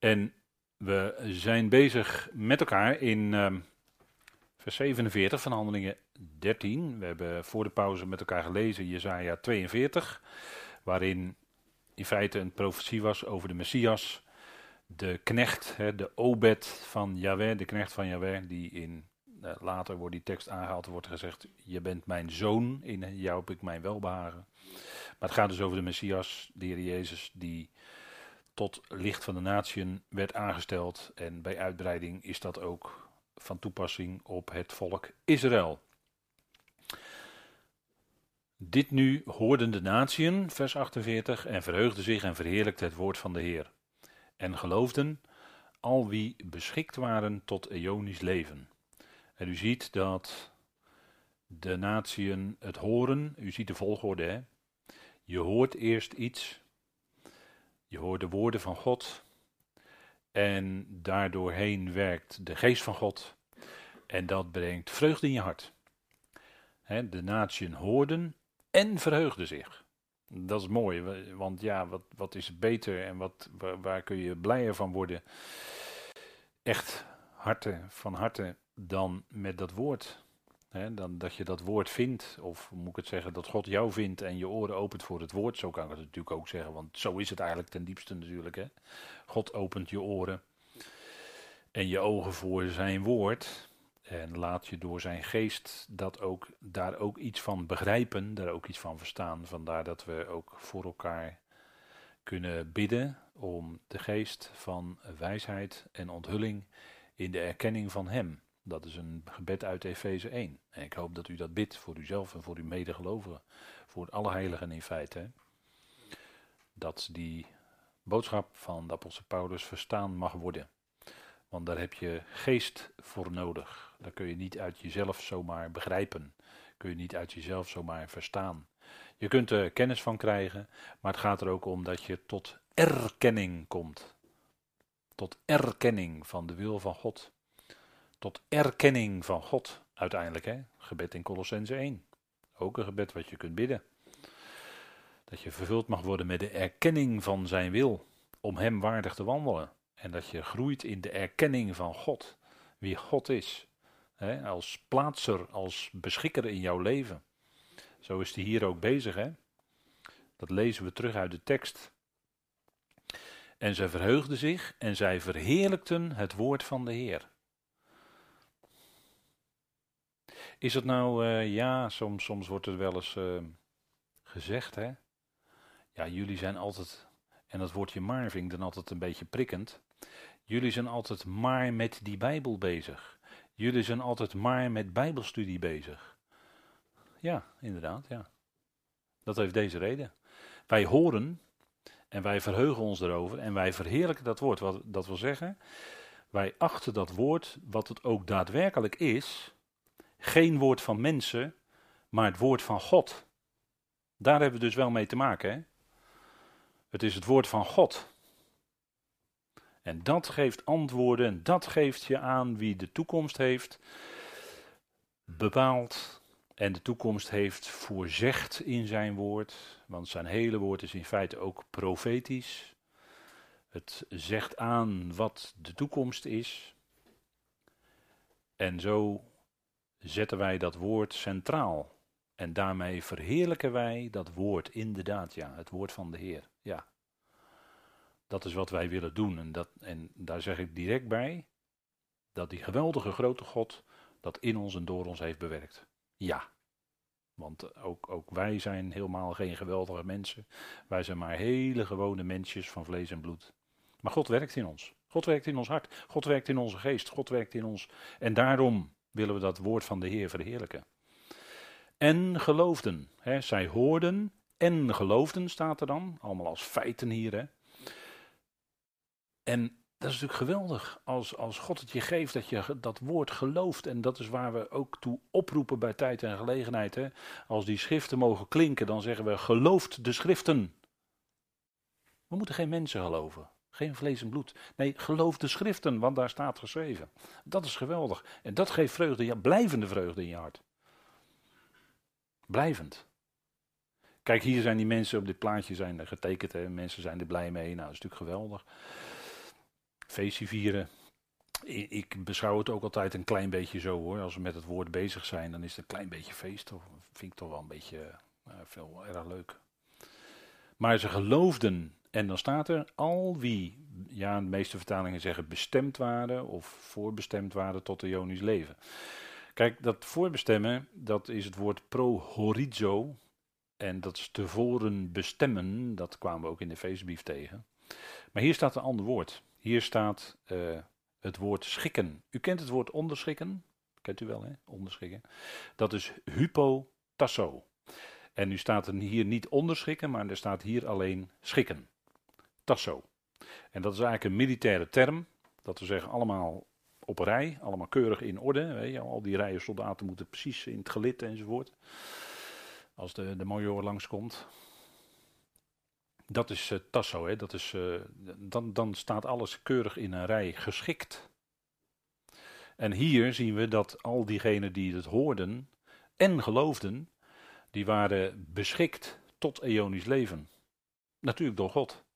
En we zijn bezig met elkaar in ehm, vers 47 van Handelingen 13. We hebben voor de pauze met elkaar gelezen Jesaja 42, waarin in feite een profetie was over de Messias, de knecht, hè, de obed van Yahweh, de knecht van Yahweh, die in, eh, later wordt die tekst aangehaald, wordt gezegd, je bent mijn zoon, in jou heb ik mijn welbehagen. Maar het gaat dus over de Messias, de Heer Jezus, die tot licht van de natieën werd aangesteld. En bij uitbreiding is dat ook van toepassing op het volk Israël. Dit nu hoorden de natieën, vers 48, en verheugden zich en verheerlijkte het woord van de Heer. En geloofden al wie beschikt waren tot eonisch leven. En u ziet dat de natieën het horen, u ziet de volgorde, hè? Je hoort eerst iets, je hoort de woorden van God en daardoorheen werkt de geest van God en dat brengt vreugde in je hart. de natieën hoorden en verheugden zich. Dat is mooi, want ja, wat, wat is beter en wat, waar, waar kun je blijer van worden? Echt harte, van harte dan met dat woord. Dan dat je dat woord vindt, of moet ik het zeggen, dat God jou vindt en je oren opent voor het woord. Zo kan ik het natuurlijk ook zeggen, want zo is het eigenlijk ten diepste natuurlijk. Hè? God opent je oren en je ogen voor zijn woord. En laat je door zijn geest dat ook, daar ook iets van begrijpen, daar ook iets van verstaan. Vandaar dat we ook voor elkaar kunnen bidden om de geest van wijsheid en onthulling in de erkenning van Hem. Dat is een gebed uit Efeze 1. En ik hoop dat u dat bidt voor uzelf en voor uw medegelovigen. Voor alle heiligen in feite. Dat die boodschap van de apostel Paulus verstaan mag worden. Want daar heb je geest voor nodig. Dat kun je niet uit jezelf zomaar begrijpen. Kun je niet uit jezelf zomaar verstaan. Je kunt er kennis van krijgen, maar het gaat er ook om dat je tot erkenning komt. Tot erkenning van de wil van God. Tot erkenning van God uiteindelijk. Hè? Gebed in Colossense 1. Ook een gebed wat je kunt bidden. Dat je vervuld mag worden met de erkenning van zijn wil. Om hem waardig te wandelen. En dat je groeit in de erkenning van God. Wie God is. Hè, als plaatser, als beschikker in jouw leven. Zo is hij hier ook bezig. Hè? Dat lezen we terug uit de tekst. En zij verheugden zich en zij verheerlijkten het woord van de Heer. Is het nou, uh, ja, soms, soms wordt er wel eens uh, gezegd, hè? Ja, jullie zijn altijd, en dat woordje maar vind ik dan altijd een beetje prikkend. Jullie zijn altijd maar met die Bijbel bezig. Jullie zijn altijd maar met Bijbelstudie bezig. Ja, inderdaad, ja. Dat heeft deze reden. Wij horen en wij verheugen ons erover en wij verheerlijken dat woord. Wat dat wil zeggen, wij achten dat woord, wat het ook daadwerkelijk is, geen woord van mensen, maar het woord van God. Daar hebben we dus wel mee te maken. Hè? Het is het woord van God. En dat geeft antwoorden, en dat geeft je aan wie de toekomst heeft bepaald en de toekomst heeft voorzegd in zijn woord. Want zijn hele woord is in feite ook profetisch. Het zegt aan wat de toekomst is. En zo zetten wij dat woord centraal. En daarmee verheerlijken wij dat woord inderdaad, ja, het woord van de Heer. Ja. Dat is wat wij willen doen. En, dat, en daar zeg ik direct bij dat die geweldige grote God dat in ons en door ons heeft bewerkt. Ja. Want ook, ook wij zijn helemaal geen geweldige mensen. Wij zijn maar hele gewone mensjes van vlees en bloed. Maar God werkt in ons. God werkt in ons hart. God werkt in onze geest. God werkt in ons. En daarom willen we dat woord van de Heer verheerlijken. En geloofden. Hè, zij hoorden en geloofden, staat er dan. Allemaal als feiten hier. Hè. En dat is natuurlijk geweldig als, als God het je geeft dat je dat woord gelooft. En dat is waar we ook toe oproepen bij tijd en gelegenheid. Hè. Als die schriften mogen klinken, dan zeggen we gelooft de schriften. We moeten geen mensen geloven. Geen vlees en bloed. Nee, geloof de schriften, want daar staat geschreven. Dat is geweldig. En dat geeft vreugde, ja, blijvende vreugde in je hart. Blijvend. Kijk, hier zijn die mensen op dit plaatje zijn getekend. Hè. Mensen zijn er blij mee. Nou, dat is natuurlijk geweldig. feestje vieren. Ik beschouw het ook altijd een klein beetje zo hoor. Als we met het woord bezig zijn, dan is het een klein beetje feest. Dat vind ik toch wel een beetje uh, veel erg leuk. Maar ze geloofden, en dan staat er al wie, ja, de meeste vertalingen zeggen bestemd waren of voorbestemd waren tot de Jonisch leven. Kijk, dat voorbestemmen, dat is het woord pro-horizo. En dat is tevoren bestemmen, dat kwamen we ook in de feestbrief tegen. Maar hier staat een ander woord. Hier staat uh, het woord schikken. U kent het woord onderschikken? Kent u wel, hè? Onderschikken. Dat is hypotasso. En nu staat er hier niet onderschikken, maar er staat hier alleen schikken. Tasso. En dat is eigenlijk een militaire term. Dat we zeggen allemaal op rij, allemaal keurig in orde. Weet je, al die rijen soldaten moeten precies in het gelid enzovoort. Als de, de major langskomt. Dat is uh, Tasso, hè? Dat is, uh, dan, dan staat alles keurig in een rij geschikt. En hier zien we dat al diegenen die het hoorden en geloofden, die waren beschikt tot eonisch leven. Natuurlijk door God.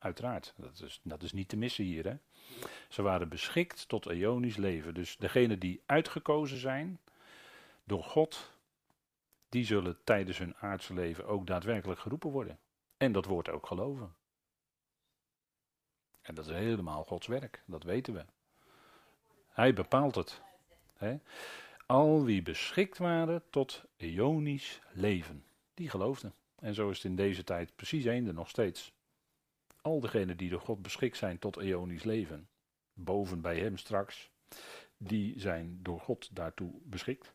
Uiteraard. Dat is, dat is niet te missen hier. Hè? Ze waren beschikt tot eonisch leven. Dus degenen die uitgekozen zijn door God, die zullen tijdens hun aardse leven ook daadwerkelijk geroepen worden. En dat wordt ook geloven. En dat is helemaal Gods werk, dat weten we. Hij bepaalt het. Hè? Al wie beschikt waren tot eonisch leven, die geloofden. En zo is het in deze tijd precies eender nog steeds. Al degenen die door God beschikt zijn tot eonisch leven, boven bij hem straks, die zijn door God daartoe beschikt.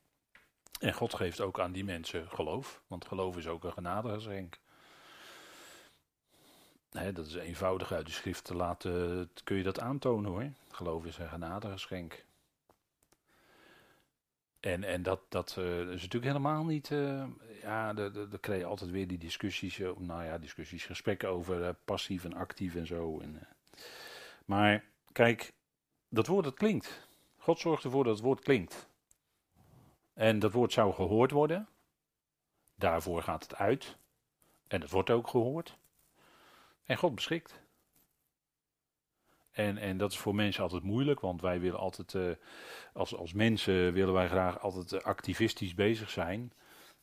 En God geeft ook aan die mensen geloof, want geloof is ook een genadegeschenk. He, dat is eenvoudig uit de schrift te laten, kun je dat aantonen hoor. Geloof is een genadegeschenk. En, en dat, dat uh, is natuurlijk helemaal niet. Uh, ja, dan krijg je altijd weer die discussies. Uh, nou ja, discussies, gesprekken over passief en actief en zo. En, maar kijk, dat woord dat klinkt. God zorgt ervoor dat het woord klinkt. En dat woord zou gehoord worden. Daarvoor gaat het uit. En het wordt ook gehoord. En God beschikt. En, en dat is voor mensen altijd moeilijk, want wij willen altijd, uh, als, als mensen willen wij graag altijd uh, activistisch bezig zijn.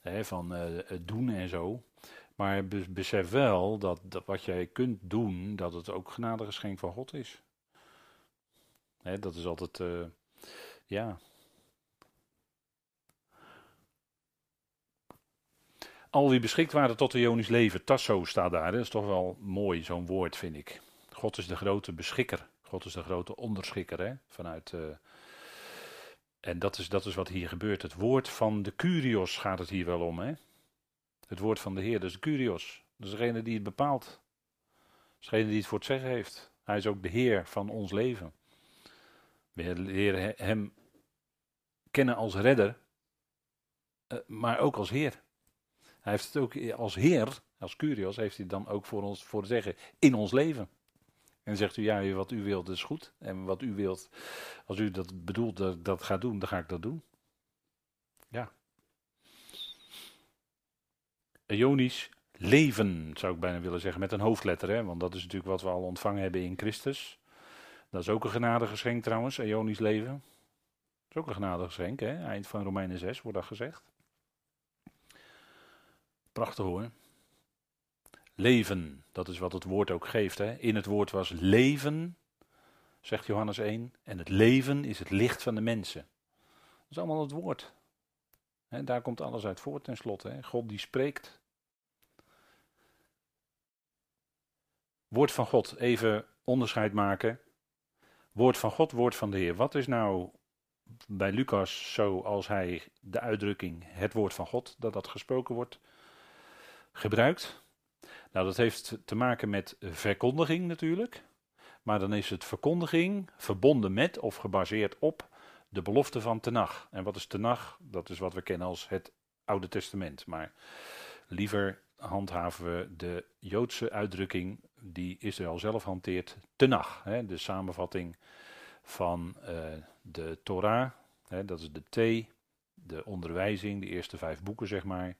Hè, van uh, doen en zo. Maar besef wel dat, dat wat jij kunt doen, dat het ook genadegeschenk van God is. Hè, dat is altijd, ja. Al wie beschikt waren tot de Jonisch leven, tasso staat daar. Dat is toch wel mooi, zo'n woord vind ik. God is de grote beschikker. God is de grote onderschikker. Hè? Vanuit, uh, en dat is, dat is wat hier gebeurt. Het woord van de Curios gaat het hier wel om. Hè? Het woord van de Heer, dat de Curios. Dat is degene die het bepaalt. Dat is degene die het voor het zeggen heeft. Hij is ook de Heer van ons leven. We leren hem kennen als redder, uh, maar ook als Heer. Hij heeft het ook als Heer, als Curios, heeft hij dan ook voor ons voor zeggen in ons leven. En zegt u, ja, wat u wilt is goed. En wat u wilt, als u dat bedoelt dat dat gaat doen, dan ga ik dat doen. Ja. Ionisch leven, zou ik bijna willen zeggen, met een hoofdletter. Hè? Want dat is natuurlijk wat we al ontvangen hebben in Christus. Dat is ook een genadegeschenk trouwens, Ionisch leven. Dat is ook een genadegeschenk, hè? eind van Romeinen 6 wordt dat gezegd. Prachtig hoor. Leven, dat is wat het woord ook geeft. Hè? In het woord was leven, zegt Johannes 1. En het leven is het licht van de mensen. Dat is allemaal het woord. Hè, daar komt alles uit voort tenslotte. Hè? God die spreekt. Woord van God, even onderscheid maken. Woord van God, woord van de Heer. Wat is nou bij Lucas zo als hij de uitdrukking het woord van God, dat dat gesproken wordt, gebruikt? Nou, dat heeft te maken met verkondiging natuurlijk. Maar dan is het verkondiging verbonden met of gebaseerd op de belofte van Tenach. En wat is Tenach? Dat is wat we kennen als het Oude Testament. Maar liever handhaven we de Joodse uitdrukking die Israël zelf hanteert, Tenach. Hè, de samenvatting van uh, de Torah, hè, dat is de T, de onderwijzing, de eerste vijf boeken zeg maar.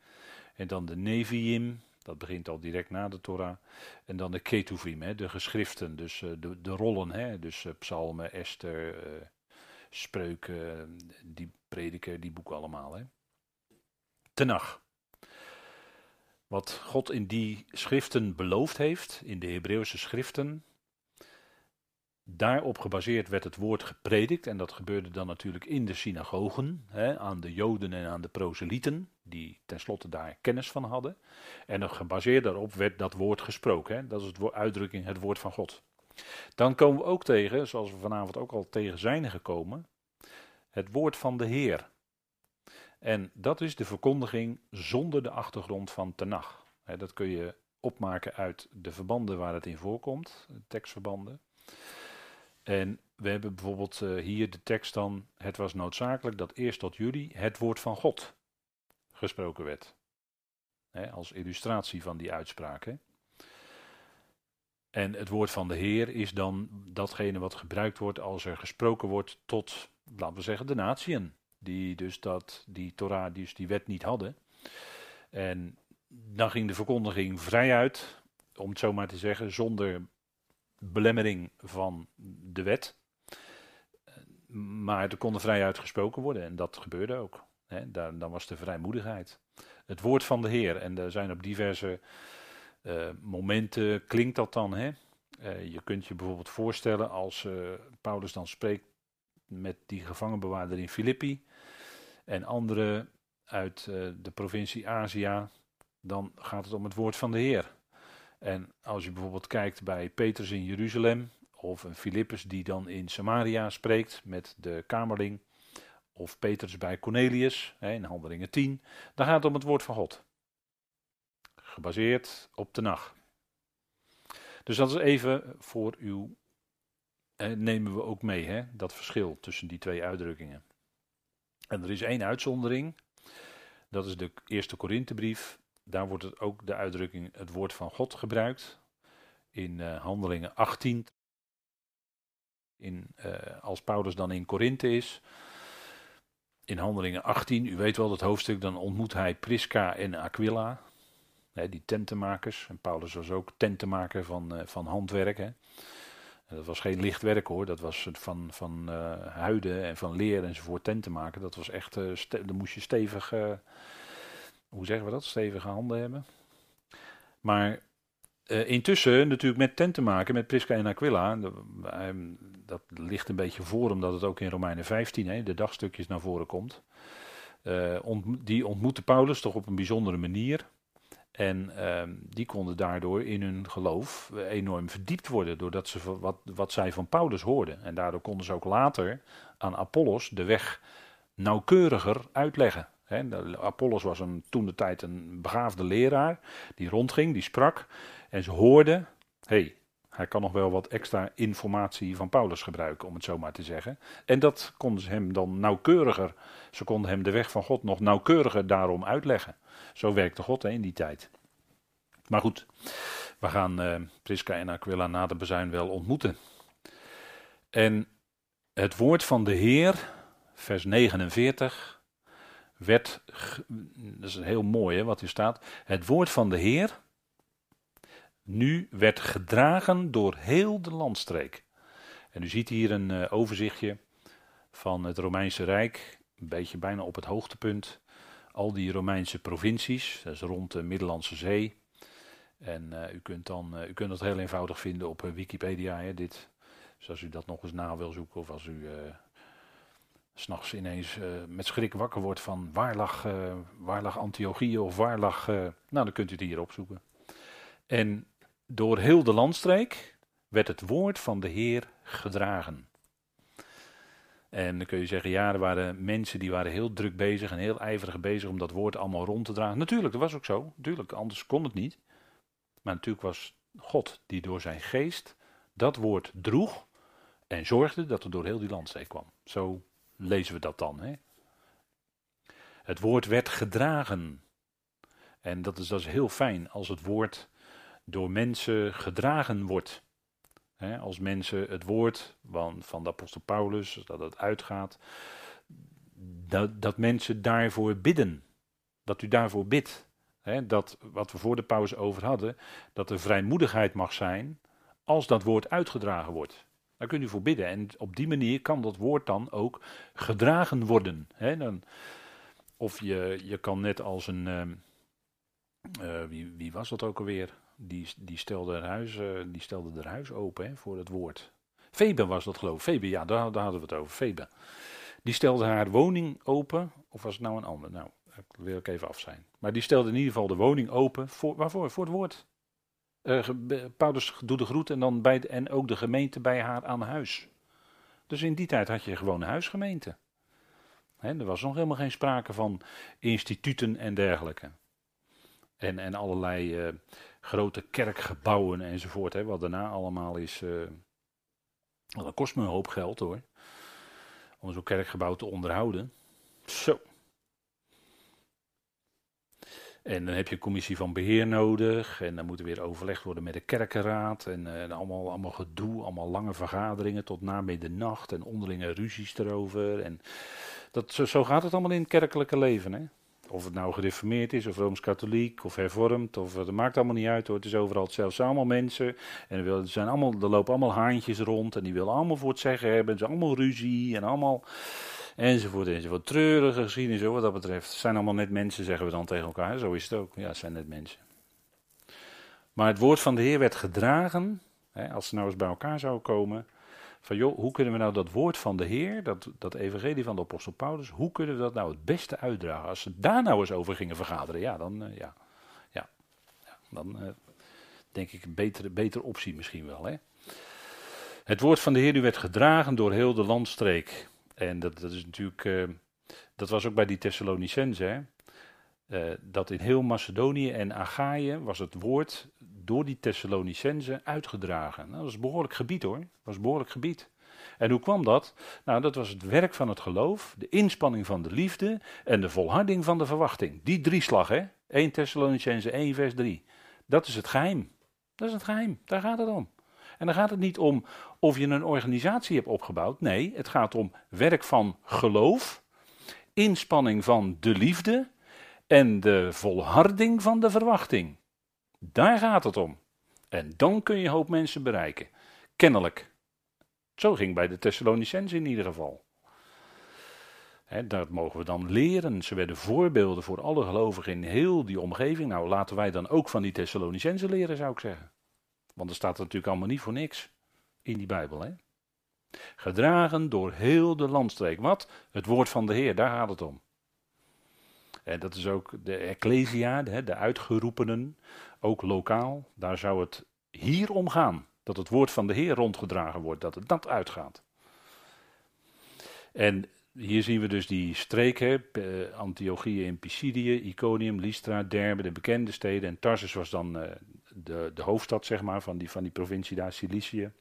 En dan de Neviim, Dat begint al direct na de Torah. En dan de Ketuvim, hè, de geschriften, dus uh, de, de rollen. Hè, dus uh, psalmen, Esther, uh, spreuken, die prediken, die boeken allemaal. Hè. Tenach. Wat God in die schriften beloofd heeft, in de Hebreeuwse schriften, Daarop gebaseerd werd het woord gepredikt en dat gebeurde dan natuurlijk in de synagogen, hè, aan de Joden en aan de proselieten, die tenslotte daar kennis van hadden. En gebaseerd daarop werd dat woord gesproken, hè, dat is de uitdrukking het woord van God. Dan komen we ook tegen, zoals we vanavond ook al tegen zijn gekomen, het woord van de Heer. En dat is de verkondiging zonder de achtergrond van Tenach. Dat kun je opmaken uit de verbanden waar het in voorkomt, tekstverbanden. En we hebben bijvoorbeeld uh, hier de tekst dan, het was noodzakelijk dat eerst tot jullie het woord van God gesproken werd. als illustratie van die uitspraak. En het woord van de Heer is dan datgene wat gebruikt wordt als er gesproken wordt tot, laten we zeggen, de natieën. Die dus dat, die Torah, dus die wet niet hadden. En dan ging de verkondiging vrij uit, om het zo maar te zeggen, zonder belemmering van de wet. Maar er kon vrij uitgesproken worden en dat gebeurde ook. Dan was de vrijmoedigheid. Het woord van de Heer. En er zijn op diverse uh, momenten klinkt dat dan. Hè? Uh, je kunt je bijvoorbeeld voorstellen als uh, Paulus dan spreekt met die gevangenbewaarder in Filippi en anderen uit de provincie Azië, dan gaat het om het woord van de Heer. En als je bijvoorbeeld kijkt bij Petrus in Jeruzalem, of een Filippus die dan in Samaria spreekt met de kamerling, of Petrus bij Cornelius in Handelingen 10, dan gaat het om het woord van God. Gebaseerd op de nacht. Dus dat is even voor uw. nemen we ook mee, hè, dat verschil tussen die twee uitdrukkingen. En er is één uitzondering. Dat is de eerste Korinthebrief daar wordt het ook de uitdrukking het woord van God gebruikt. In uh, Handelingen 18. In, uh, als Paulus dan in Korinthe is. In Handelingen 18, u weet wel dat hoofdstuk, dan ontmoet hij Prisca en Aquila. Hè, die tentenmakers. En Paulus was ook tentenmaker van, uh, van handwerk. Hè. Dat was geen licht werk hoor, dat was van, van huiden en van leer enzovoort tenten maken. Dat was echt, daar moest je stevig hoe zeggen we dat, stevige handen hebben. Maar uh, intussen natuurlijk met tent te maken, met Prisca en Aquila. dat ligt een beetje voor, omdat het ook in Romeinen 15, hè, de dagstukjes naar voren komt. Ont, die ontmoette Paulus toch op een bijzondere manier. En uh, die konden daardoor in hun geloof enorm verdiept worden, doordat ze wat, wat zij van Paulus hoorden. En daardoor konden ze ook later aan Apollos de weg nauwkeuriger uitleggen. Apollos was een, toen de tijd een begaafde leraar die rondging, die sprak. En ze hoorden, hey, hij kan nog wel wat extra informatie van Paulus gebruiken, om het zo maar te zeggen. En dat konden ze hem dan nauwkeuriger, ze konden hem de weg van God nog nauwkeuriger daarom uitleggen. Zo werkte God in die tijd. Maar goed, we gaan uh, Priska en Aquila na de bezuin wel ontmoeten. En het woord van de Heer, vers 49, werd, dat is heel mooi hè, wat hier staat, het woord van de Heer nu werd gedragen door heel de landstreek. En u ziet hier een uh, overzichtje van het Romeinse Rijk, een beetje bijna op het hoogtepunt. Al die Romeinse provincies, dat is rond de Middellandse Zee. En uh, u, kunt dan, uh, u kunt dat heel eenvoudig vinden op Wikipedia, hè, dit. Dus als u dat nog eens na wil zoeken of als u s'nachts ineens uh, met schrik wakker wordt van waar lag, uh, waar lag Antiochieën of waar lag. Uh, nou, dan kunt u het hier opzoeken. En door heel de landstreek werd het woord van de Heer gedragen. En dan kun je zeggen, ja, er waren mensen die waren heel druk bezig en heel ijverig bezig om dat woord allemaal rond te dragen. Natuurlijk, dat was ook zo. Natuurlijk, anders kon het niet. Maar natuurlijk was God die door zijn geest dat woord droeg en zorgde dat het door heel die landstreek kwam. Zo lezen we dat dan. Hè? Het woord werd gedragen. En dat is, dat is heel fijn als het woord door mensen gedragen wordt. als mensen het woord van, van de apostel Paulus, dat het uitgaat, dat, dat mensen daarvoor bidden. Dat u daarvoor bidt. Dat wat we voor de pauze over hadden, dat er vrijmoedigheid mag zijn als dat woord uitgedragen wordt. Daar kunt u voor bidden. En op die manier kan dat woord dan ook gedragen worden. Hè, dan, of je, je kan net als een. ehm, eh, wie, wie was dat ook alweer? Die, die, stelde er huis, eh, die stelde er huis open voor het woord. Febe was dat geloof ik. Febe, ja, daar, daar hadden we het over. Febe. Die stelde haar woning open. Of was het nou een ander? Nou, daar wil ik even af zijn. Maar die stelde in ieder geval de woning open. Voor, waarvoor? Voor het woord. Be- Paulus doet de groet en, dan bij en ook de gemeente bij haar aan huis. Dus in die tijd had je gewoon een huisgemeente. Er was nog helemaal geen sprake van instituten en dergelijke. En, en allerlei eh, grote kerkgebouwen enzovoort. Hè, wat daarna allemaal is. dat kost me een hoop geld hoor. Om zo'n kerkgebouw te onderhouden. Zo. En dan heb je een commissie van beheer nodig. En dan moet er weer overlegd worden met de kerkenraad. En, eh, en allemaal, allemaal gedoe, allemaal lange vergaderingen tot na middernacht. En onderlinge ruzies erover. En dat, zo, zo gaat het allemaal in het kerkelijke leven. Hè? Of het nou gereformeerd is, of rooms-katholiek, of hervormd. Of, dat maakt allemaal niet uit hoor. Het is overal hetzelfde. Het zijn allemaal mensen. En er, zijn allemaal, er lopen allemaal haantjes rond. En die willen allemaal voor het zeggen hebben. Ze allemaal ruzie. En allemaal enzovoort enzovoort. Treurige geschiedenis wat dat betreft. Het zijn allemaal net mensen, zeggen we dan tegen elkaar. Zo is het ook. Ja, het zijn net mensen. Maar het woord van de Heer werd gedragen. Hè, als ze nou eens bij elkaar zouden komen. Van joh, hoe kunnen we nou dat woord van de Heer, dat, dat evangelie van de apostel Paulus, hoe kunnen we dat nou het beste uitdragen? Als ze daar nou eens over gingen vergaderen, ja, dan, eh, ja, ja, dan eh, denk ik een betere, betere optie misschien wel. Hè? Het woord van de Heer nu werd gedragen door heel de landstreek. En dat, dat is natuurlijk, eh, dat was ook bij die Thessalonicenzen, hè? Eh, dat in heel Macedonië en Achaïe was het woord door die Thessalonicenzen uitgedragen. Nou, dat is een behoorlijk gebied hoor, dat was een behoorlijk gebied. En hoe kwam dat? Nou, dat was het werk van het geloof, de inspanning van de liefde en de volharding van de verwachting. Die drieslag, hè? 1 Thessalonicenzen 1 vers 3. Dat is het geheim. Dat is het geheim, daar gaat het om. En dan gaat het niet om of je een organisatie hebt opgebouwd. Nee, het gaat om werk van geloof, inspanning van de liefde en de volharding van de verwachting. Daar gaat het om. En dan kun je een hoop mensen bereiken. Kennelijk. Zo ging bij de Thessalonicenzen in ieder geval. Hè, dat mogen we dan leren. Ze werden voorbeelden voor alle gelovigen in heel die omgeving. Nou, laten wij dan ook van die Thessalonicenzen leren, zou ik zeggen. Want er staat natuurlijk allemaal niet voor niks in die Bijbel. Hè? Gedragen door heel de landstreek. Wat? Het woord van de Heer, daar gaat het om. En dat is ook de Ecclesia, de, de uitgeroepenen, ook lokaal. Daar zou het hier om gaan. Dat het woord van de Heer rondgedragen wordt, dat het dat uitgaat. En hier zien we dus die streken, eh, Antiochië en Pisidië, Iconium, Lystra, Derbe, de bekende steden. En Tarsus was dan eh, de, de hoofdstad zeg maar, van, die, van die provincie daar, Cilicië.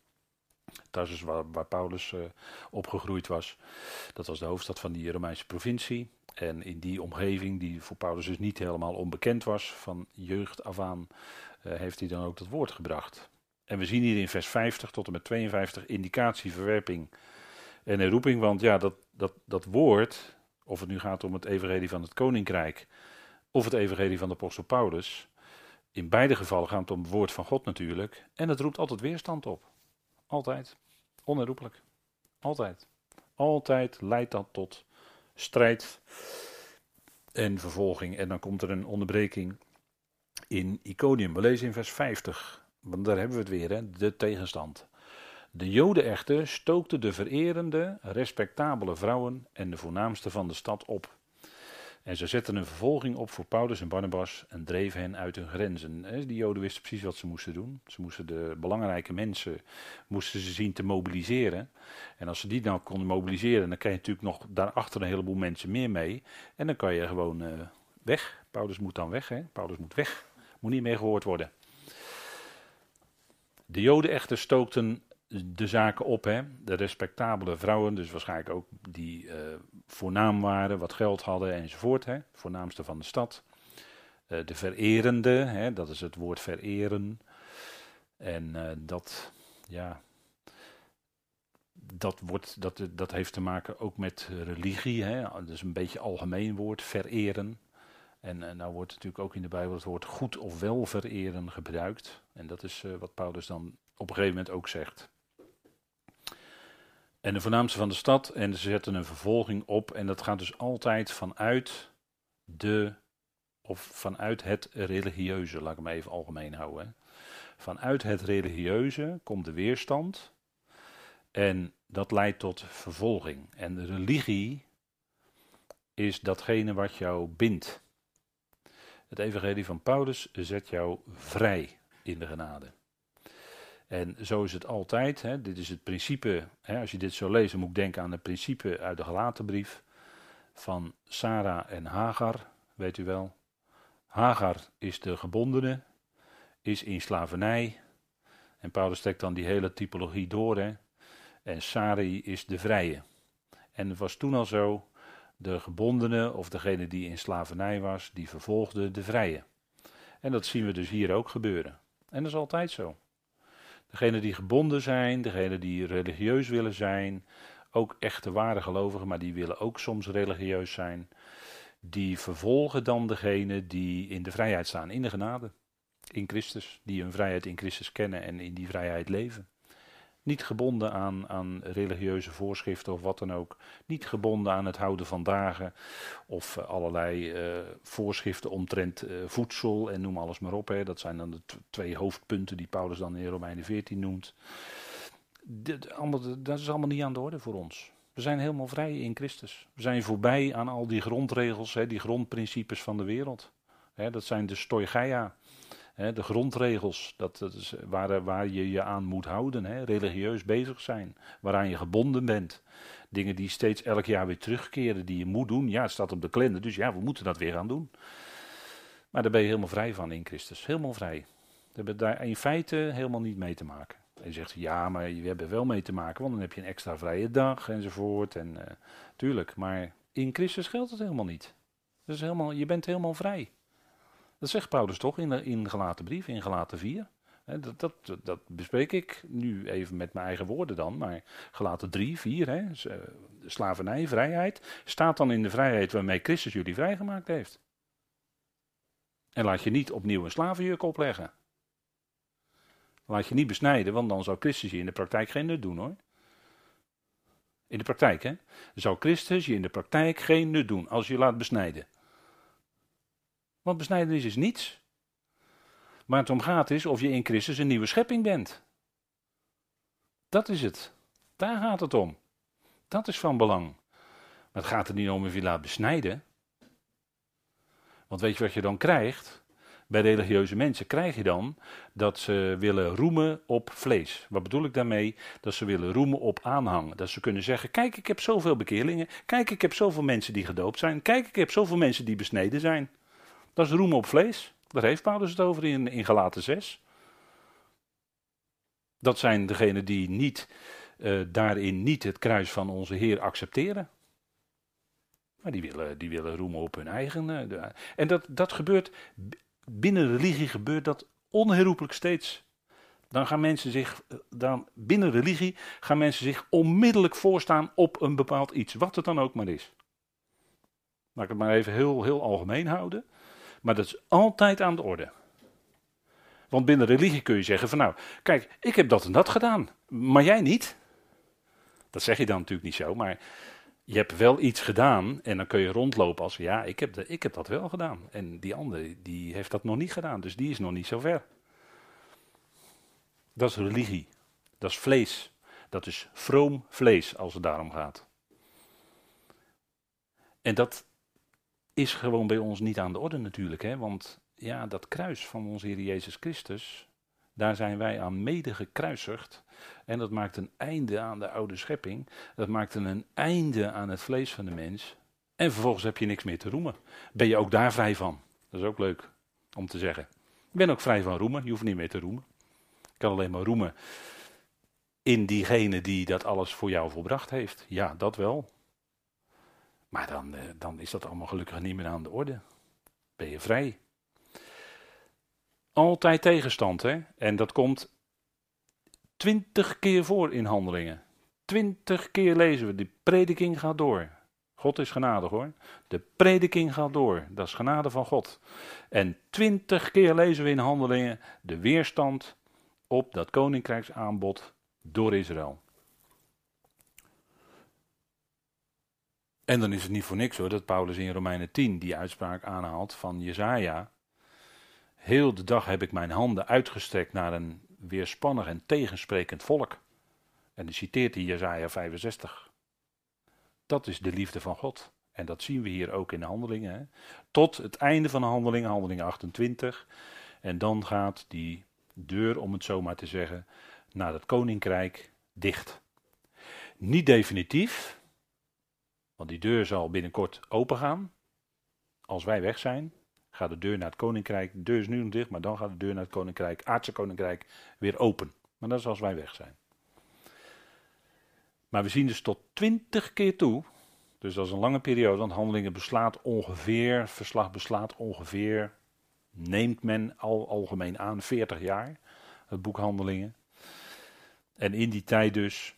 Tarsus waar, waar Paulus uh, opgegroeid was. Dat was de hoofdstad van die Romeinse provincie. En in die omgeving, die voor Paulus dus niet helemaal onbekend was, van jeugd af aan, uh, heeft hij dan ook dat woord gebracht. En we zien hier in vers 50 tot en met 52 indicatie, verwerping en herroeping. Want ja, dat, dat, dat woord, of het nu gaat om het evangelie van het koninkrijk, of het evangelie van de apostel Paulus, in beide gevallen gaat het om het woord van God natuurlijk. En het roept altijd weerstand op. Altijd. Onherroepelijk. Altijd. Altijd leidt dat tot strijd en vervolging. En dan komt er een onderbreking in Iconium. We lezen in vers 50. Want daar hebben we het weer, hè? de tegenstand. De Joden echter stookten de vererende, respectabele vrouwen en de voornaamste van de stad op. En ze zetten een vervolging op voor Paulus en Barnabas en dreven hen uit hun grenzen. Die Joden wisten precies wat ze moesten doen. Ze moesten de belangrijke mensen moesten ze zien te mobiliseren. En als ze die nou konden mobiliseren, dan krijg je natuurlijk nog daarachter een heleboel mensen meer mee. En dan kan je gewoon uh, weg. Paulus moet dan weg. Hè? Paulus moet weg. Moet niet meer gehoord worden. De Joden echter stookten de zaken op, hè? de respectabele vrouwen, dus waarschijnlijk ook die uh, voornaam waren, wat geld hadden enzovoort, hè? voornaamste van de stad. Uh, de vererende, hè? dat is het woord vereren. En uh, dat, ja, dat, wordt, dat, dat heeft te maken ook met religie, hè? dat is een beetje algemeen woord, vereren. En uh, nou wordt natuurlijk ook in de Bijbel het woord goed of wel vereren gebruikt. En dat is wat Paulus dan op een gegeven moment ook zegt. En de voornaamste van de stad, en ze zetten een vervolging op. En dat gaat dus altijd vanuit de, of vanuit het religieuze, laat ik hem even algemeen houden. Vanuit het religieuze komt de weerstand. En dat leidt tot vervolging. En de religie is datgene wat jou bindt. Het evangelie van Paulus zet jou vrij in de genade. En zo is het altijd. Hè. Dit is het principe. Hè, als je dit zo leest, moet ik denken aan het principe uit de Galatenbrief van Sarah en Hagar. Weet u wel. Hagar is de gebondene, is in slavernij. En Paulus trekt dan die hele typologie door. Hè. En Sarai is de vrije. En het was toen al zo, de gebondene of degene die in slavernij was, die vervolgde de vrije. En dat zien we dus hier ook gebeuren. En dat is altijd zo. Degenen die gebonden zijn, degenen die religieus willen zijn, ook echte ware gelovigen, maar die willen ook soms religieus zijn, die vervolgen dan degene die in de vrijheid staan, in de genade, in Christus, die hun vrijheid in Christus kennen en in die vrijheid leven. Niet gebonden aan, aan religieuze voorschriften of wat dan ook. Niet gebonden aan het houden van dagen of uh, allerlei uh, voorschriften omtrent uh, voedsel en noem alles maar op. Hè. Dat zijn dan de twee hoofdpunten die Paulus dan in Romeinen 14 noemt. Allemaal, dat is allemaal niet aan de orde voor ons. We zijn helemaal vrij in Christus. We zijn voorbij aan al die grondregels, hè, die grondprincipes van de wereld. Hè, dat zijn de stoigeia de grondregels, dat, dat is waar, waar je je aan moet houden, religieus bezig zijn, waaraan je gebonden bent. Dingen die steeds elk jaar weer terugkeren, die je moet doen. Ja, het staat op de kalender, dus ja, we moeten dat weer gaan doen. Maar daar ben je helemaal vrij van in Christus, helemaal vrij. We hebben daar in feite helemaal niet mee te maken. En zegt, ja, maar we hebben wel mee te maken, want dan heb je een extra vrije dag enzovoort. En, uh, tuurlijk, maar in Christus geldt het helemaal niet. Dus helemaal, je bent helemaal vrij. Dat zegt Paulus toch in, de, gelaten brief, in gelaten 4. dat, dat, dat, bespreek ik nu even met mijn eigen woorden dan, maar gelaten 3, 4, hè, eh, slavernij, vrijheid, staat dan in de vrijheid waarmee Christus jullie vrijgemaakt heeft. En laat je niet opnieuw een slavenjuk opleggen. Laat je niet besnijden, want dan zou Christus je in de praktijk geen nut doen hoor. In de praktijk, hè? Zou Christus je in de praktijk geen nut doen als je laat besnijden. Want besnijdenis is niets. Waar het om gaat is of je in Christus een nieuwe schepping bent. Dat is het. Daar gaat het om. Dat is van belang. Maar het gaat er niet om of je laat besnijden. Want weet je wat je dan krijgt? Bij religieuze mensen krijg je dan dat ze willen roemen op vlees. Wat bedoel ik daarmee? Dat ze willen roemen op aanhang. Dat ze kunnen zeggen: Kijk, ik heb zoveel bekeerlingen. Kijk, ik heb zoveel mensen die gedoopt zijn. Kijk, ik heb zoveel mensen die besneden zijn. Dat is roem op vlees. Daar heeft Paulus het over in, in Galaten 6. Dat zijn degenen die niet, uh, daarin niet het kruis van onze Heer accepteren. Maar die willen, die willen roemen op hun eigen. De, en dat, dat gebeurt, binnen religie gebeurt dat onherroepelijk steeds. Dan gaan mensen zich, eh, dan, binnen religie gaan mensen zich onmiddellijk voorstaan op een bepaald iets, wat het dan ook maar is. Laat ik het maar even heel, heel algemeen houden. Maar dat is altijd aan de orde. Want binnen religie kun je zeggen van nou, kijk, ik heb dat en dat gedaan, maar jij niet. Dat zeg je dan natuurlijk niet zo, maar je hebt wel iets gedaan en dan kun je rondlopen als ja, ik heb, de, ik heb dat wel gedaan. En die andere, die heeft dat nog niet gedaan, dus die is nog niet zo ver. Dat is religie. Dat is vlees. Dat is vroom vlees als het daarom gaat. En dat is gewoon bij ons niet aan de orde natuurlijk. Hè? Want ja, dat kruis van onze Heer Jezus Christus, daar zijn wij aan mede gekruisigd. En dat maakt een einde aan de oude schepping. Dat maakt een einde aan het vlees van de mens. En vervolgens heb je niks meer te roemen. Ben je ook daar vrij van? Dat is ook leuk om te zeggen. Ik ben ook vrij van roemen. Je hoeft niet meer te roemen. Ik kan alleen maar roemen in diegene die dat alles voor jou volbracht heeft. Ja, dat wel. Maar dan, eh, dan is dat allemaal gelukkig niet meer aan de orde. Ben je vrij. Altijd tegenstand, hè? En dat komt twintig keer voor in handelingen. Twintig keer lezen we, die prediking gaat door. God is genadig hoor. De prediking gaat door. Dat is genade van God. En twintig keer lezen we in handelingen de weerstand op dat koninkrijksaanbod door Israël. En dan is het niet voor niks hoor dat Paulus in Romeinen 10 die uitspraak aanhaalt van Jezaja. Heel de dag heb ik mijn handen uitgestrekt naar een weerspannig en tegensprekend volk. En dan citeert hij Jezaja 65. Dat is de liefde van God. En dat zien we hier ook in de handelingen. Hè. Tot het einde van de handelingen, handelingen 28. En dan gaat die deur, om het zo maar te zeggen, naar het koninkrijk dicht. Niet definitief, want die deur zal binnenkort open gaan. Als wij weg zijn, gaat de deur naar het koninkrijk. De deur is nu nog dicht, maar dan gaat de deur naar het koninkrijk, aardse koninkrijk, weer open. Maar dat is als wij weg zijn. Maar we zien dus tot twintig keer toe. Dus dat is een lange periode, want handelingen beslaat ongeveer, verslag beslaat ongeveer, neemt men al algemeen aan, 40 jaar, het boek Handelingen. En in die tijd dus,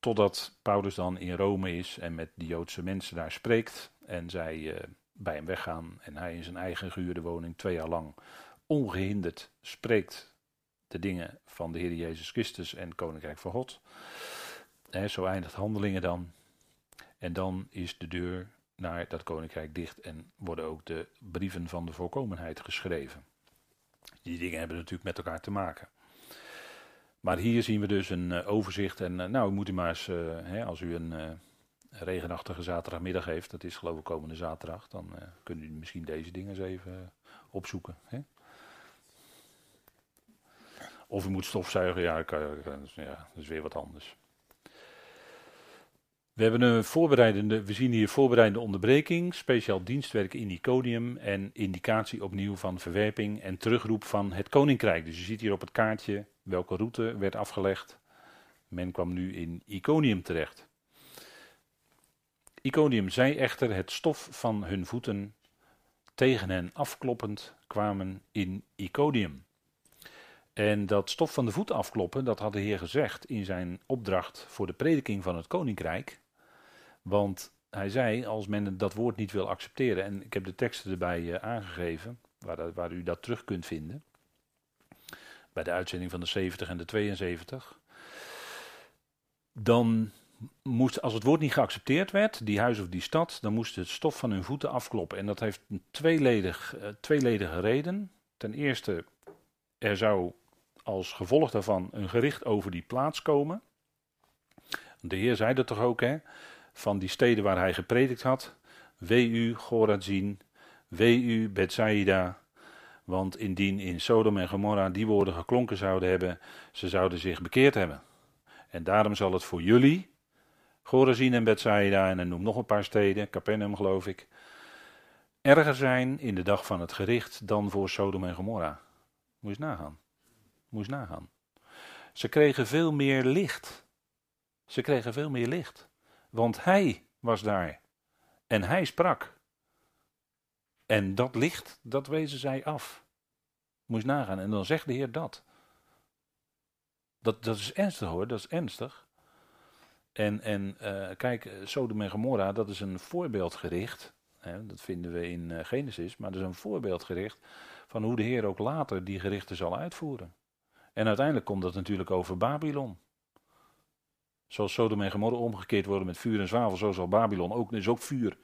totdat Paulus dan in Rome is en met de Joodse mensen daar spreekt en zij uh, bij hem weggaan en hij in zijn eigen gehuurde woning twee jaar lang ongehinderd spreekt de dingen van de Heer Jezus Christus en Koninkrijk van God zo eindigt handelingen dan. En dan is de deur naar dat koninkrijk dicht en worden ook de brieven van de voorkomenheid geschreven. Die dingen hebben natuurlijk met elkaar te maken. Maar hier zien we dus een uh, overzicht. En uh, nou, moet u maar eens, uh, hè, als u een regenachtige zaterdagmiddag heeft, dat is geloof ik komende zaterdag, dan kunt u misschien deze dingen eens even opzoeken. Hè? Of u moet stofzuigen, ja, ja, dat is weer wat anders. We, hebben een voorbereidende, we zien hier voorbereidende onderbreking, speciaal dienstwerk in Iconium en indicatie opnieuw van verwerping en terugroep van het koninkrijk. Dus je ziet hier op het kaartje welke route werd afgelegd. Men kwam nu in Iconium terecht. Iconium zij echter het stof van hun voeten tegen hen afkloppend kwamen in Iconium. En dat stof van de voeten afkloppen, dat had de Heer gezegd in zijn opdracht voor de prediking van het koninkrijk. Want hij zei, als men dat woord niet wil accepteren, en ik heb de teksten erbij uh, aangegeven, waar, waar, u dat terug kunt vinden, bij de uitzending van de 70 en de 72, dan moest, als het woord niet geaccepteerd werd, die huis of die stad, dan moest het stof van hun voeten afkloppen. En dat heeft een tweeledig, uh, tweeledige reden. Ten eerste, er zou als gevolg daarvan een gericht over die plaats komen. De Heer zei dat toch ook, hè? van die steden waar hij gepredikt had. Wee u, Gorazin, wee u, Bethsaida. Want indien in Sodom en Gomorra die woorden geklonken zouden hebben, ze zouden zich bekeerd hebben. En daarom zal het voor jullie, Gorazin en Bethsaida, en hij noemt nog een paar steden, Capernaum geloof ik, erger zijn in de dag van het gericht dan voor Sodom en Gomorra. Moet nagaan. Moet je nagaan. Ze kregen veel meer licht. Ze kregen veel meer licht. Want hij was daar. En hij sprak. En dat licht, dat wezen zij af. Moest nagaan. En dan zegt de Heer dat. Dat, dat is ernstig hoor, dat is ernstig. En, en uh, kijk, Sodom en Gomorra, dat is een voorbeeldgericht. Hè, dat vinden we in uh, Genesis, maar dat is een voorbeeldgericht van hoe de Heer ook later die gerichten zal uitvoeren. En uiteindelijk komt dat natuurlijk over Babylon. Zoals Sodom en Gomorra omgekeerd worden met vuur en zwavel, zo zal Babylon ook, is ook vuur.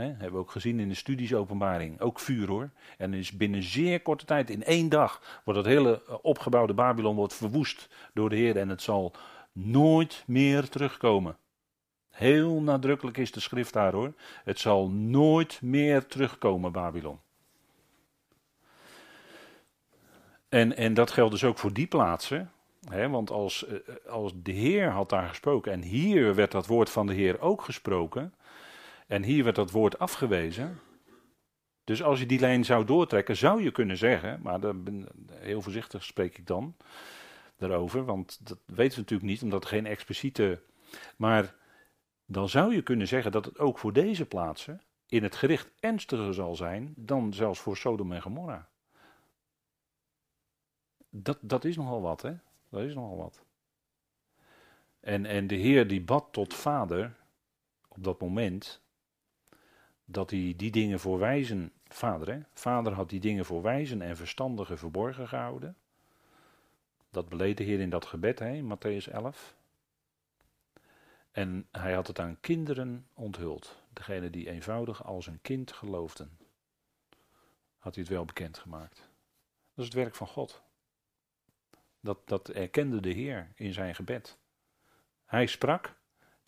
He, hebben we ook gezien in de studies openbaring. Ook vuur hoor. En is binnen zeer korte tijd, in één dag, wordt het hele eh, opgebouwde Babylon wordt verwoest door de Heer. En het zal nooit meer terugkomen. Heel nadrukkelijk is de schrift daar hoor. Het zal nooit meer terugkomen, Babylon. En, en dat geldt dus ook voor die plaatsen want als, eh, als de Heer had daar gesproken en hier werd dat woord van de Heer ook gesproken en hier werd dat woord afgewezen. Dus als je die lijn zou doortrekken, zou je kunnen zeggen, maar heel voorzichtig spreek ik dan daarover, want dat weten we natuurlijk niet, omdat er geen expliciete. Maar dan zou je kunnen zeggen dat het ook voor deze plaatsen in het gericht ernstiger zal zijn dan zelfs voor Sodom en Gomorra. Dat, dat is nogal wat, hè? Dat is nogal wat. En, en de Heer die bad tot vader op dat moment. Dat hij die dingen voor wijzen, vader hè, vader had die dingen voor wijzen en verstandigen verborgen gehouden. Dat beleed de Heer in dat gebed, hè, Matthäus 11. En hij had het aan kinderen onthuld. Degene die eenvoudig als een kind geloofden. Had hij het wel bekendgemaakt. Dat is het werk van God. Dat, dat erkende de Heer in zijn gebed. Hij sprak,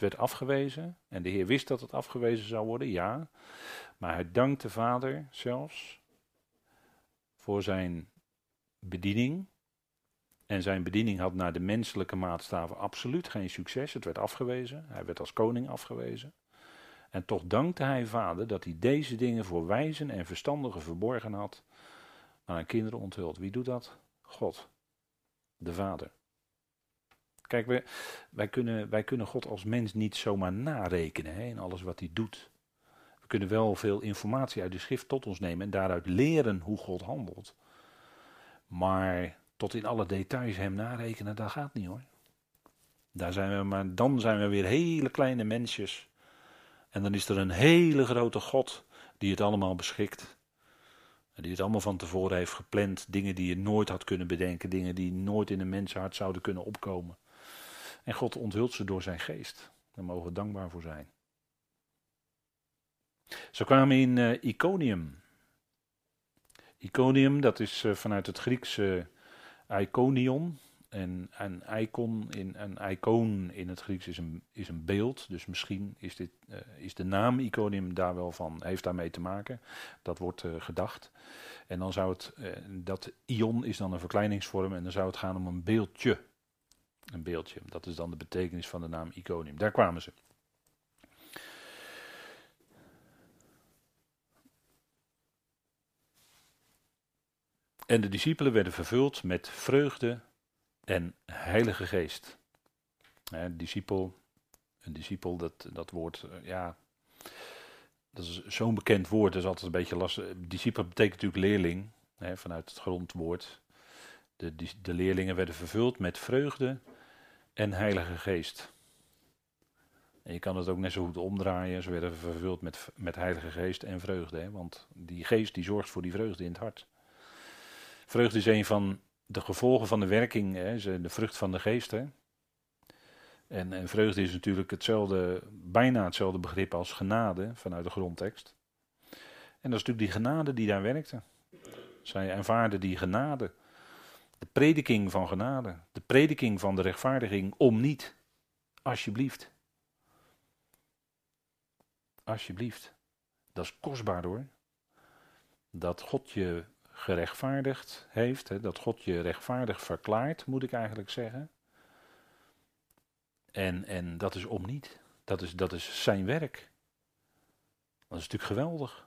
werd afgewezen en de Heer wist dat het afgewezen zou worden, ja. Maar hij dankte de Vader zelfs voor zijn bediening. En zijn bediening had naar de menselijke maatstaven absoluut geen succes. Het werd afgewezen. Hij werd als koning afgewezen. En toch dankte hij vader dat hij deze dingen voor wijzen en verstandigen verborgen had, maar aan kinderen onthuld. Wie doet dat? God, de Vader. Kijk, wij, kunnen, wij kunnen God als mens niet zomaar narekenen hè, in alles wat hij doet. We kunnen wel veel informatie uit de schrift tot ons nemen en daaruit leren hoe God handelt. Maar tot in alle details hem narekenen, dat gaat niet hoor. Daar zijn we maar, dan zijn we weer hele kleine mensjes. En dan is er een hele grote God die het allemaal beschikt. En die het allemaal van tevoren heeft gepland. Dingen die je nooit had kunnen bedenken. Dingen die nooit in een mensenhart zouden kunnen opkomen. En God onthult ze door zijn geest. Daar mogen we dankbaar voor zijn. Zo kwamen in uh, Iconium. Iconium, dat is uh, vanuit het Griekse Iconion. En een icon, in, een icoon in het Grieks is een, is een beeld. Dus misschien is, dit, uh, is de naam Iconium daar wel van, heeft daarmee te maken. Dat wordt gedacht. En dan zou het, dat ion is dan een verkleiningsvorm en dan zou het gaan om een beeldje. Een beeldje, dat is dan de betekenis van de naam Iconium. Daar kwamen ze. En de discipelen werden vervuld met vreugde en Heilige Geest. Discipel, een discipel, dat, dat woord, ja, dat is zo'n bekend woord, dat is altijd een beetje lastig. Discipel betekent natuurlijk leerling, vanuit het grondwoord. De, de leerlingen werden vervuld met vreugde en Heilige Geest. En je kan het ook net zo goed omdraaien. Ze werden vervuld met, met Heilige Geest en vreugde. Hè? Want die geest die zorgt voor die vreugde in het hart. Vreugde is een van de gevolgen van de werking, hè, de vrucht van de geest. En, en vreugde is natuurlijk hetzelfde, bijna hetzelfde begrip als genade vanuit de grondtekst. En dat is natuurlijk die genade die daar werkte. Zij ervaarden die genade. De prediking van genade. De prediking van de rechtvaardiging om niet. Alsjeblieft. Alsjeblieft. Dat is kostbaar hoor. Dat God je gerechtvaardigd heeft, hè, dat God je rechtvaardig verklaart, moet ik eigenlijk zeggen. En, en dat is om niet. Dat is, dat is zijn werk. Dat is natuurlijk geweldig.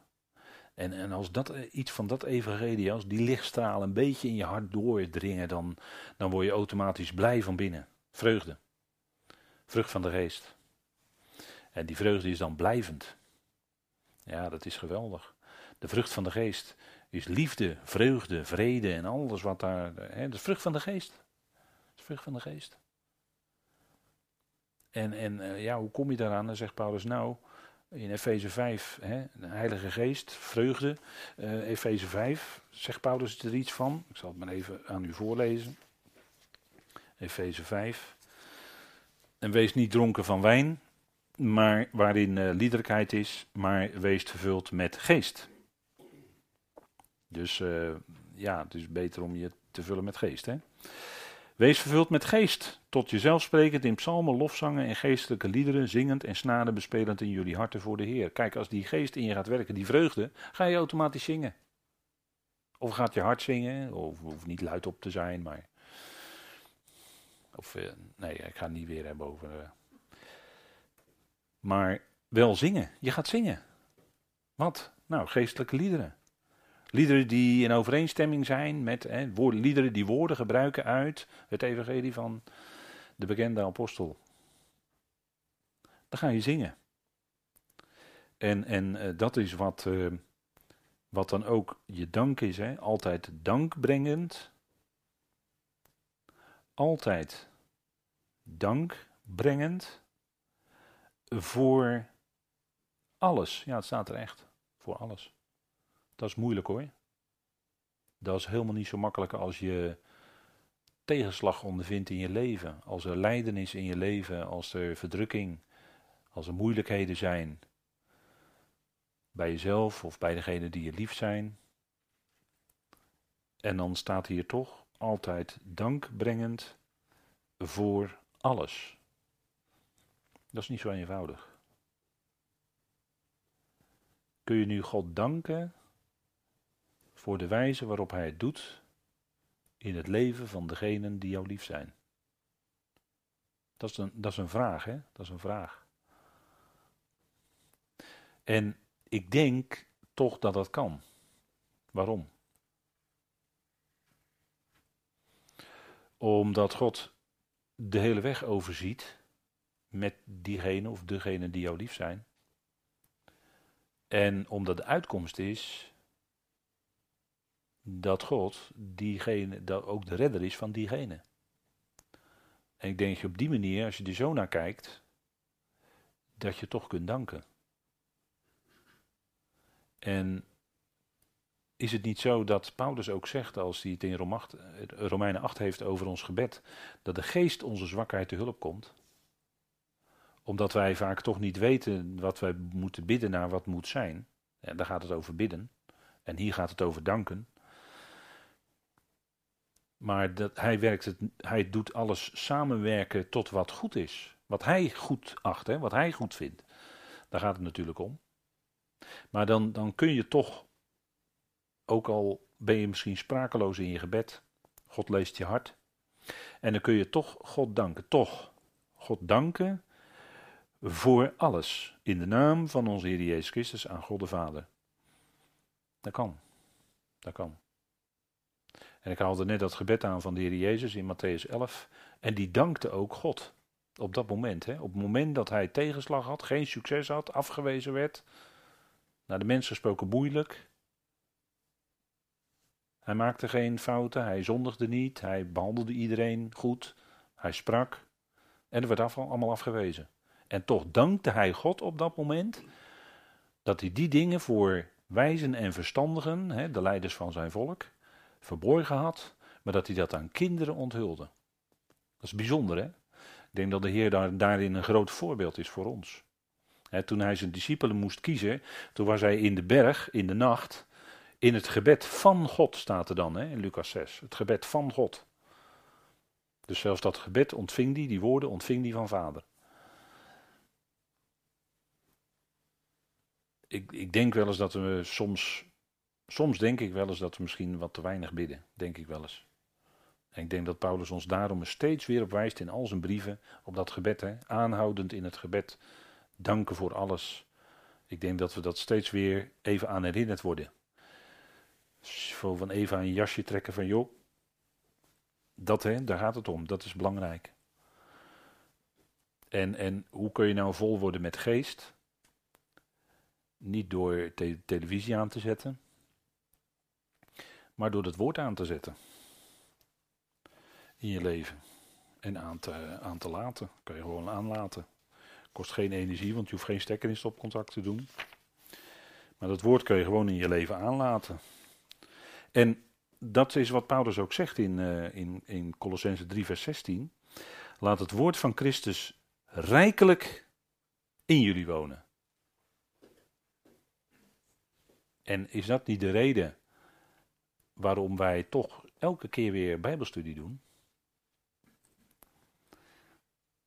En, en als dat, eh, iets van dat evangelie, als die lichtstraal een beetje in je hart doordringen, dan, dan word je automatisch blij van binnen. Vreugde. Vrucht van de geest. En die vreugde is dan blijvend. Ja, dat is geweldig. De vrucht van de geest is liefde, vreugde, vrede en alles wat daar. Hè, de vrucht van de geest. De vrucht van de geest. En, en uh, ja, hoe kom je daaraan? Dan zegt Paulus, nou, in Efeze 5, hè, de Heilige Geest, vreugde. Uh, Efeze 5, zegt Paulus er iets van. Ik zal het maar even aan u voorlezen. Efeze 5. En wees niet dronken van wijn, maar waarin uh, liederlijkheid is, maar wees vervuld met geest. Dus uh, ja, het is beter om je te vullen met geest. Hè? Wees vervuld met geest, tot jezelf sprekend in psalmen, lofzangen en geestelijke liederen, zingend en snaden bespelend in jullie harten voor de Heer. Kijk, als die geest in je gaat werken, die vreugde, ga je automatisch zingen. Of gaat je hart zingen, of hoeft niet luid op te zijn, maar... Of, uh, nee, ik ga het niet weer hebben over... Uh, maar wel zingen, je gaat zingen. Wat? Nou, geestelijke liederen. Liederen die in overeenstemming zijn met hè, woorden, liederen die woorden gebruiken uit het evangelie van de bekende apostel. Dan ga je zingen. En, en uh, dat is wat, uh, wat dan ook je dank is. Hè? Altijd dankbrengend. Altijd dankbrengend voor alles. Ja, het staat er echt. Voor alles. Dat is moeilijk hoor. Dat is helemaal niet zo makkelijk als je tegenslag ondervindt in je leven. Als er lijden is in je leven, als er verdrukking, als er moeilijkheden zijn. Bij jezelf of bij degene die je lief zijn. En dan staat hier toch altijd dankbrengend voor alles. Dat is niet zo eenvoudig. Kun je nu God danken voor de wijze waarop Hij het doet in het leven van degenen die jou lief zijn? Dat is een, dat is een vraag, hè? Dat is een vraag. En ik denk toch dat dat kan. Waarom? Omdat God de hele weg overziet met diegene of degene die jou lief zijn. En omdat de uitkomst is dat God diegene, dat ook de redder is van diegene. En ik denk je op die manier, als je er zo naar kijkt, dat je toch kunt danken. En is het niet zo dat Paulus ook zegt, als hij het in Romeinen 8 heeft over ons gebed, dat de geest onze zwakheid te hulp komt? Omdat wij vaak toch niet weten wat wij moeten bidden naar wat moet zijn. En daar gaat het over bidden. En hier gaat het over danken. Maar dat, hij, werkt het, hij doet alles samenwerken tot wat goed is. Wat hij goed acht, hè, wat hij goed vindt. Daar gaat het natuurlijk om. Maar dan, dan kun je toch, ook al ben je misschien sprakeloos in je gebed, God leest je hart. En dan kun je toch God danken. Toch God danken voor alles. In de naam van onze Heer Jezus Christus aan God de Vader. Dat kan. Dat kan. En ik haalde net dat gebed aan van de Heer Jezus in Matthäus 11. En die dankte ook God. Op dat moment. Hè? Op het moment dat hij tegenslag had, geen succes had, afgewezen werd. Naar de mensen gesproken moeilijk. Hij maakte geen fouten, hij zondigde niet, hij behandelde iedereen goed, hij sprak. En er werd af, allemaal afgewezen. En toch dankte hij God op dat moment dat hij die dingen voor wijzen en verstandigen, hè, de leiders van zijn volk, verborgen had, maar dat hij dat aan kinderen onthulde. Dat is bijzonder, hè? Ik denk dat de Heer daar, daarin een groot voorbeeld is voor ons. toen hij zijn discipelen moest kiezen, toen was hij in de berg, in de nacht, in het gebed van God staat er dan, hè, in Lucas 6. Het gebed van God. Dus zelfs dat gebed ontving hij, die woorden ontving hij van vader. Ik, ik denk wel eens dat we soms Soms denk ik wel eens dat we misschien wat te weinig bidden. Denk ik wel eens. En ik denk dat Paulus ons daarom steeds weer op wijst in al zijn brieven. Op dat gebed, hè, aanhoudend in het gebed. Danken voor alles. Ik denk dat we dat steeds weer even aan herinnerd worden. Van even een jasje trekken van joh. Dat hè, daar gaat het om. Dat is belangrijk. En, en hoe kun je nou vol worden met geest? Niet door televisie aan te zetten maar door het woord aan te zetten in je leven en aan te, aan te laten. Kan je gewoon aanlaten. Kost geen energie, want je hoeft geen stekker in stopcontact te doen. Maar dat woord kun je gewoon in je leven aanlaten. En dat is wat Paulus ook zegt in, uh, in, in Colossense 3, vers 16. Laat het woord van Christus rijkelijk in jullie wonen. En is dat niet de reden waarom wij toch elke keer weer Bijbelstudie doen.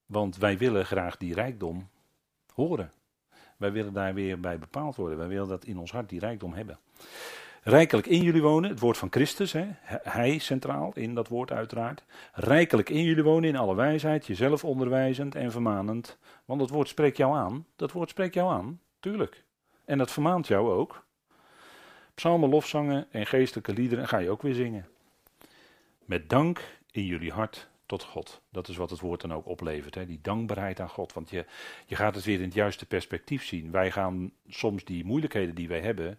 Want wij willen graag die rijkdom horen. Wij willen daar weer bij bepaald worden. Wij willen dat in ons hart die rijkdom hebben. Rijkelijk in jullie wonen, het woord van Christus, hè? hij centraal in dat woord uiteraard. Rijkelijk in jullie wonen in alle wijsheid, jezelf onderwijzend en vermanend. Want dat woord spreekt jou aan. Dat woord spreekt jou aan, tuurlijk. En dat vermaant jou ook. Psalmen, lofzangen en geestelijke liederen ga je ook weer zingen. Met dank in jullie hart tot God. Dat is wat het woord dan ook oplevert. Hè? Die dankbaarheid aan God. Want je, je gaat het weer in het juiste perspectief zien. Wij gaan soms die moeilijkheden die wij hebben.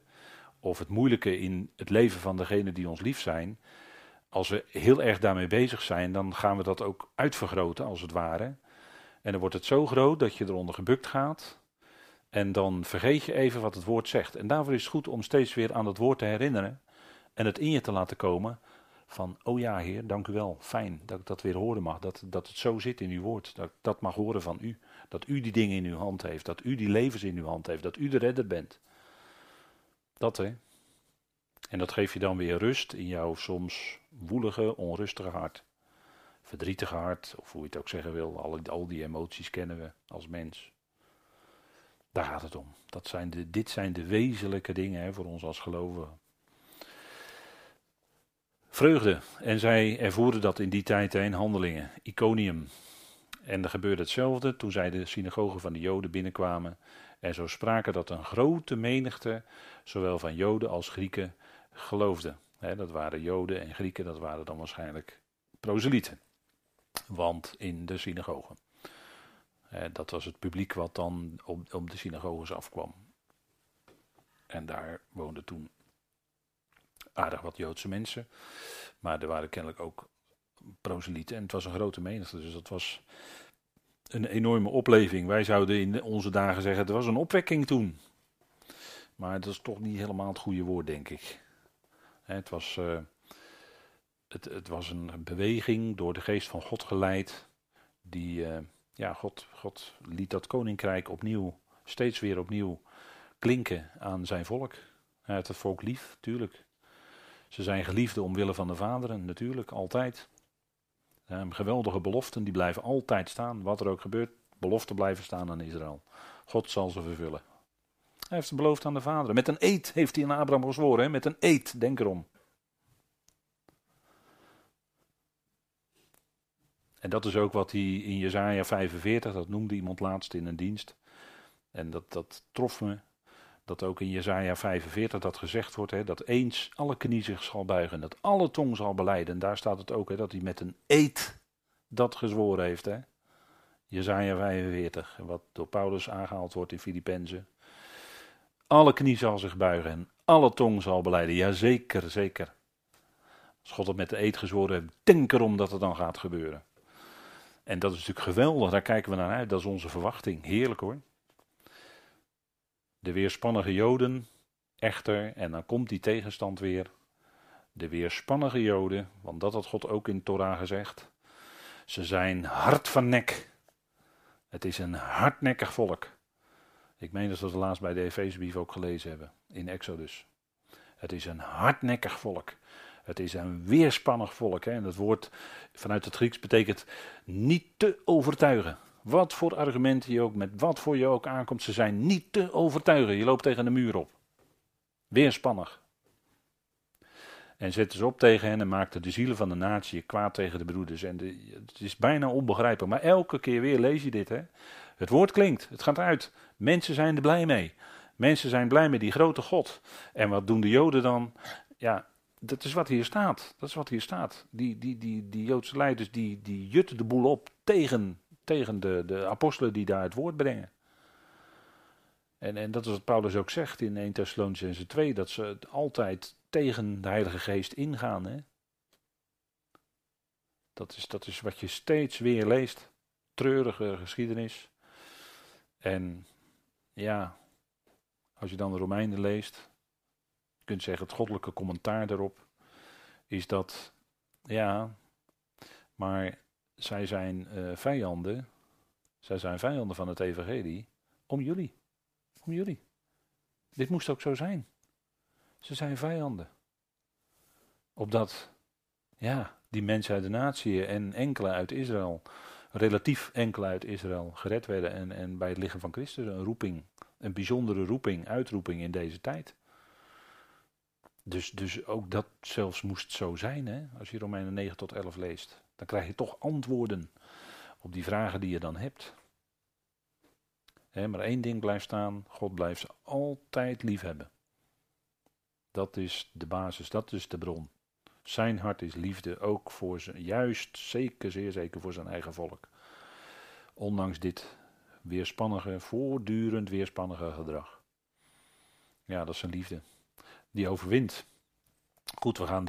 Of het moeilijke in het leven van degenen die ons lief zijn. Als we heel erg daarmee bezig zijn, dan gaan we dat ook uitvergroten als het ware. En dan wordt het zo groot dat je eronder gebukt gaat. En dan vergeet je even wat het woord zegt. En daarvoor is het goed om steeds weer aan het woord te herinneren. En het in je te laten komen. Van, oh ja, Heer, dank u wel. Fijn dat ik dat weer horen mag. Dat, dat het zo zit in uw woord. Dat ik dat mag horen van u. Dat u die dingen in uw hand heeft. Dat u die levens in uw hand heeft. Dat u de redder bent. Dat hè. En dat geeft je dan weer rust in jouw soms woelige, onrustige hart. Verdrietige hart, of hoe je het ook zeggen wil. Al, al die emoties kennen we als mens. Daar gaat het om. Dat zijn de, dit zijn de wezenlijke dingen hè, voor ons als gelovigen. Vreugde. En zij ervoeren dat in die tijd in handelingen. Iconium. En er gebeurde hetzelfde toen zij de synagogen van de Joden binnenkwamen. En zo spraken dat een grote menigte, zowel van Joden als Grieken, geloofde. dat waren Joden en Grieken, dat waren dan waarschijnlijk proselieten. Want in de synagogen. Dat was het publiek wat dan op, op de synagoges afkwam. En daar woonden toen aardig wat Joodse mensen. Maar er waren kennelijk ook proselieten. En het was een grote menigte. Dus dat was een enorme opleving. Wij zouden in onze dagen zeggen: het was een opwekking toen. Maar dat is toch niet helemaal het goede woord, denk ik. Het was, uh, het, het, was een beweging door de geest van God geleid. Die, uh, ja, God, God liet dat koninkrijk opnieuw, steeds weer opnieuw klinken aan zijn volk. Hij het volk lief, tuurlijk. Ze zijn geliefden omwille van de vaderen, natuurlijk, altijd. Geweldige beloften, die blijven altijd staan, wat er ook gebeurt. Beloften blijven staan aan Israël. God zal ze vervullen. Hij heeft het beloofd aan de vaderen. Met een eed heeft hij aan Abraham gezworen. Met een eed, denk erom. En dat is ook wat hij in Jezaja 45, dat noemde iemand laatst in een dienst. En dat, dat trof me dat ook in Jezaja 45 dat gezegd wordt, hè, dat eens alle knie zich zal buigen, dat alle tong zal beleiden. En daar staat het ook, hè, dat hij met een eed dat gezworen heeft. Hè. Jezaja 45, wat door Paulus aangehaald wordt in Filippenzen. Alle knie zal zich buigen en alle tong zal beleiden. Jazeker, zeker. Als God het met de eed gezworen heeft, denk erom dat het dan gaat gebeuren. En dat is natuurlijk geweldig, daar kijken we naar uit. Dat is onze verwachting. Heerlijk hoor. De weerspannige Joden, echter, en dan komt die tegenstand weer. De weerspannige Joden, want dat had God ook in Torah gezegd. Ze zijn hard van nek. Het is een hardnekkig volk. Ik meen dat we het laatst bij de Efezebrief ook gelezen hebben, in Exodus. Het is een hardnekkig volk. Het is een weerspannig volk. Hè? En dat woord vanuit het Grieks betekent niet te overtuigen. Wat voor argumenten je ook, met wat voor je ook aankomt, ze zijn niet te overtuigen. Je loopt tegen de muur op. Weerspannig. En zetten ze op tegen hen en maakten de zielen van de natie kwaad tegen de broeders. En de, het is bijna onbegrijpelijk. Maar elke keer weer lees je dit. Hè? Het woord klinkt, het gaat uit. Mensen zijn er blij mee. Mensen zijn blij met die grote God. En wat doen de Joden dan? Ja, dat is wat hier staat. Dat is wat hier staat. Die, die, die, die Joodse leiders die, die jutten de boel op tegen tegen de, de apostelen die daar het woord brengen. En, en dat is wat Paulus ook zegt in 1 Thessalonicense 2, dat ze altijd tegen de Heilige Geest ingaan. Hè? Dat, is, dat is wat je steeds weer leest. Treurige geschiedenis. En ja, als je dan de Romeinen leest, kunt zeggen het goddelijke commentaar daarop, is dat, ja, maar zij zijn uh, vijanden. Zij zijn vijanden van het evangelie. Om jullie. Om jullie. Dit moest ook zo zijn. Ze zijn vijanden. Opdat, ja, die mensen uit de natie en enkele uit Israël, relatief enkele uit Israël, gered werden en, en bij het liggen van Christus een roeping, een bijzondere roeping, uitroeping in deze tijd. Dus, dus ook dat zelfs moest zo zijn, hè, als je Romeinen 9 tot 11 leest. Dan krijg je toch antwoorden op die vragen die je dan hebt. maar één ding blijft staan: God blijft ze altijd lief hebben. Dat is de basis, dat is de bron. Zijn hart is liefde ook voor zijn, juist zeker, zeer zeker voor zijn eigen volk. Ondanks dit weerspannige, voortdurend weerspannige gedrag. Ja, dat is zijn liefde. Die overwint. Goed, we gaan